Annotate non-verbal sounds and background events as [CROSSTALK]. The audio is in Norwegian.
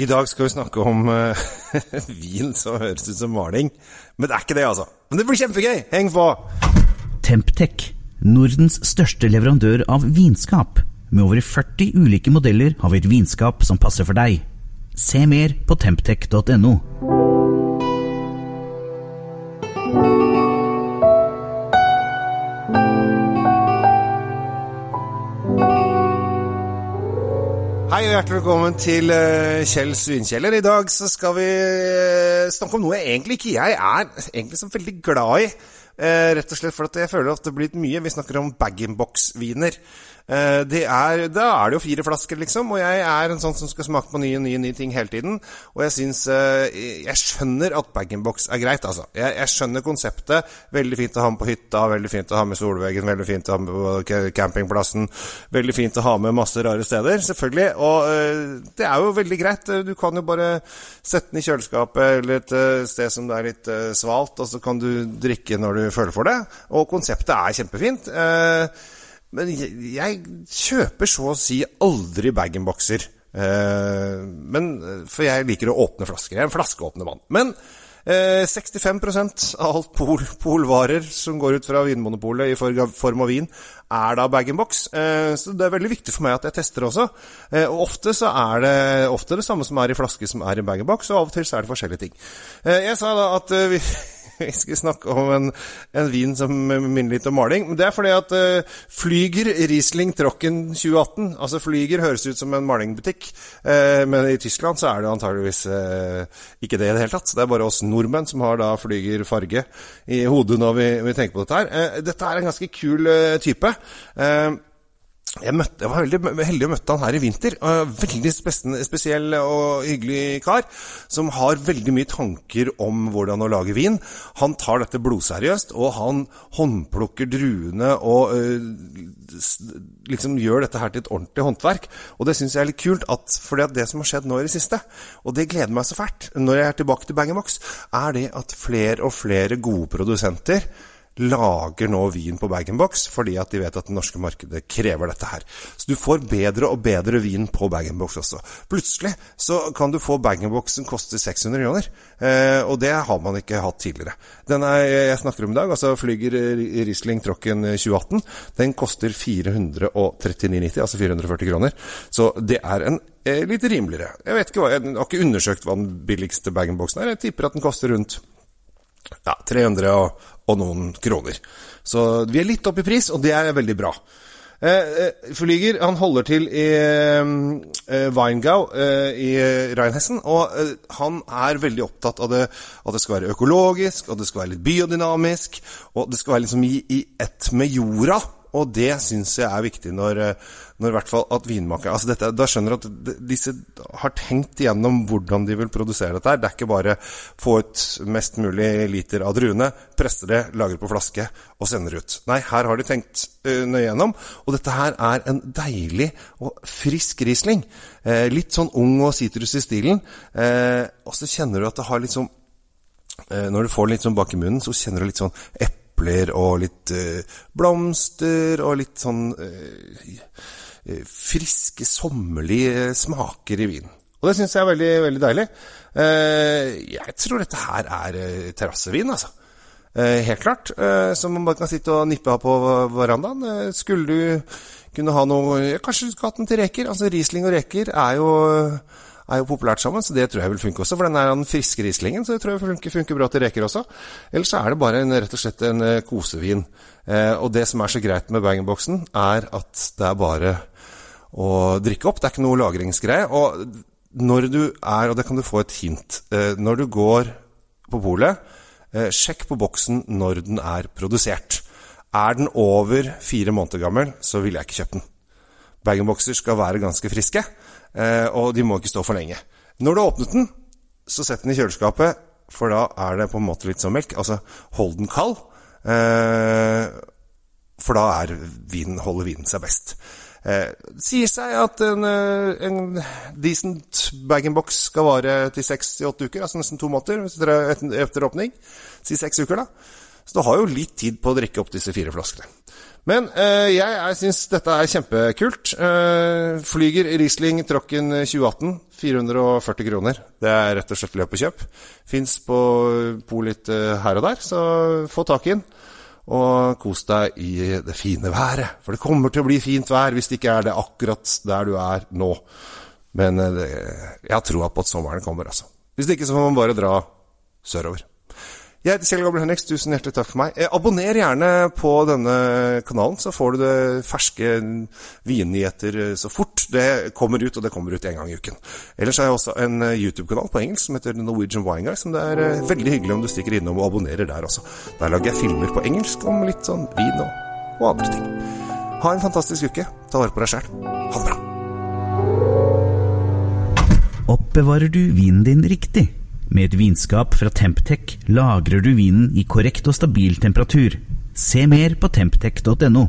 I dag skal vi snakke om uh, [LAUGHS] vin som høres ut som maling. Men det er ikke det, altså. Men det blir kjempegøy! Heng på! Temptec, Nordens største leverandør av vinskap. Med over 40 ulike modeller har vi et vinskap som passer for deg. Se mer på temptec.no. Hei og hjertelig velkommen til uh, Kjell Svinkjeller. I dag så skal vi uh, snakke om noe egentlig ikke jeg er egentlig så veldig glad i. Uh, rett og slett fordi jeg føler at det blir litt mye. Vi snakker om bag-in-box-viner. Eh, er, da er det jo fire flasker, liksom. Og jeg er en sånn som skal smake på nye, nye, nye ting hele tiden. Og jeg syns eh, Jeg skjønner at bag-in-box er greit, altså. Jeg, jeg, skjønner konseptet. Veldig fint å ha med på hytta, veldig fint å ha med solveggen, veldig fint å ha med på campingplassen. Veldig fint å ha med masse rare steder, selvfølgelig. Og eh, det er jo veldig greit. Du kan jo bare sette den i kjøleskapet eller et sted som det er litt svalt, og så kan du drikke når du føler for det. Og konseptet er kjempefint. Men jeg, kjøper så å si aldri bag-in-boxer. Eh, men, for jeg liker å åpne flasker. Jeg er en flaskeåpner Men eh, 65% av alt pol, polvarer som går ut fra Vinmonopolet i form av vin, er da bag-in-box. Eh, så det er veldig viktig for meg at jeg tester også. Eh, og ofte så er det ofte det samme som er i flaske som er i bag-in-box, og av og til så er det forskjellige ting. Eh, jeg sa da at vi [LAUGHS] [LAUGHS] vi skal snakke om en, en, vin som minner litt om maling. Men det er fordi at uh, Flyger Riesling Trocken 2018 Altså Flyger høres ut som en malingbutikk, uh, men i Tyskland så er det antageligvis uh, ikke det i det hele tatt. Det er bare oss nordmenn som har da Flyger farge i hodet når vi, vi tenker på dette her. dette er en ganske kul type. Uh, jeg, møtte, jeg, var veldig heldig å møtte han her i vinter. Veldig spesiell og hyggelig kar som har veldig mye tanker om hvordan å lage vin. Han tar dette blodseriøst, og han håndplukker druene og øh, liksom gjør dette her til et ordentlig håndverk. Og det syns jeg er litt kult, at, for det som har skjedd nå i det siste, og det gleder meg så fælt når jeg er tilbake til Bang Box, er det at flere og flere gode produsenter lager nå vin på bag-in-box fordi at de vet at det norske markedet krever dette her. Så du får bedre og bedre vin på bag-in-box også. Plutselig så kan du få bag-in-box som koster 600 kroner, eh, og det har man ikke hatt tidligere. Den jeg snakker om i dag, altså Flyger Riesling Trocken 2018, den koster 439,90, altså 440 kroner. Så det er en eh, litt rimeligere. Jeg vet ikke hva, jeg har ikke undersøkt hva den billigste bag-in-boxen er. Jeg tipper at den koster rundt ja, 300 og, og, noen kroner. Så vi er litt oppe i pris, og det er veldig bra. Eh, eh Flyger han holder til i eh, Weingau eh, i Rheinhessen, og eh, han er veldig opptatt av det, at det skal være økologisk, og det skal være litt biodynamisk, og det skal være liksom i, i ett med jorda. Og det syns jeg er viktig når, når hvert fall at vinmakere altså Da skjønner du at disse har tenkt igjennom hvordan de vil produsere dette. Det er ikke bare få ut mest mulig liter av druene, presse det, lagre på flaske og sende det ut. Nei, her har de tenkt uh, nøye gjennom. Og dette her er en deilig og frisk Riesling. Eh, litt sånn ung og sitrus i stilen. Eh, og så kjenner du at det har litt sånn Når du får litt sånn bak i munnen, så kjenner du litt sånn eple epler og litt uh, blomster og litt sånn uh, friske, sommerlige smaker i vinen. Og det syns jeg er veldig, veldig deilig. Jeg tror dette her er terrassevin, altså. helt klart. som man bare kan sitte og nippe av på verandaen. skulle du kunne ha noe Kanskje du skulle hatt den til reker? Altså Riesling og reker er jo er jo populært sammen, så det tror jeg vil funke også. For den er den friske rislingen, så det tror jeg funker, funker bra til reker også. Ellers er det bare en, rett og slett en uh, kosevin. Eh, og det som er så greit med bang-in-boksen, er at det er bare å drikke opp. Det er ikke noe lagringsgreie. Og når du er, og det kan du få et hint eh, Når du går på polet, eh, sjekk på boksen når den er produsert. Er den over fire måneder gammel, så ville jeg ikke kjøpt den. Bag-in-bokser skal være ganske friske. Eh, og de må ikke stå for lenge. Når du har åpnet den, så sett den i kjøleskapet, for da er det på en måte litt som melk. Altså, hold den kald, eh, for da er vinen, holder vinen seg best. Eh, det sier seg at en, en decent bag-in-box skal vare til seks til åtte uker, altså nesten to måneder etter åpning. Si seks uker, da. Så du har jo litt tid på å drikke opp disse fire flaskene. Men eh, jeg, jeg syns dette er kjempekult. Eh, flyger Riesling Trocken 2018. 440 kroner. Det er rett og slett løp og kjøp. Fins på polet eh, her og der, så få tak i den. Og kos deg i det fine været. For det kommer til å bli fint vær hvis det ikke er det akkurat der du er nå. Men eh, jeg har troa på at sommeren kommer, altså. Hvis ikke så må man bare dra sørover. Jeg heter Kjell Gabriel Henriks, tusen hjertelig takk for meg. Eh, abonner gjerne på denne kanalen, så får du det ferske vinnyheter eh, så fort det kommer ut, og det kommer ut en gang i uken. Ellers har jeg også en eh, YouTube-kanal på engelsk som heter Norwegian Wine Guy, som det er veldig hyggelig om du stikker innom og abonnerer der også. Der lager jeg filmer på engelsk om litt sånn vin og, og andre ting. Ha en fantastisk uke. Ta vare på deg sjæl. Ha det bra. Oppbevarer du vinen din riktig? Med et vinskap fra Temptec lagrer du vinen i korrekt og stabil temperatur. Se mer på temptec.no.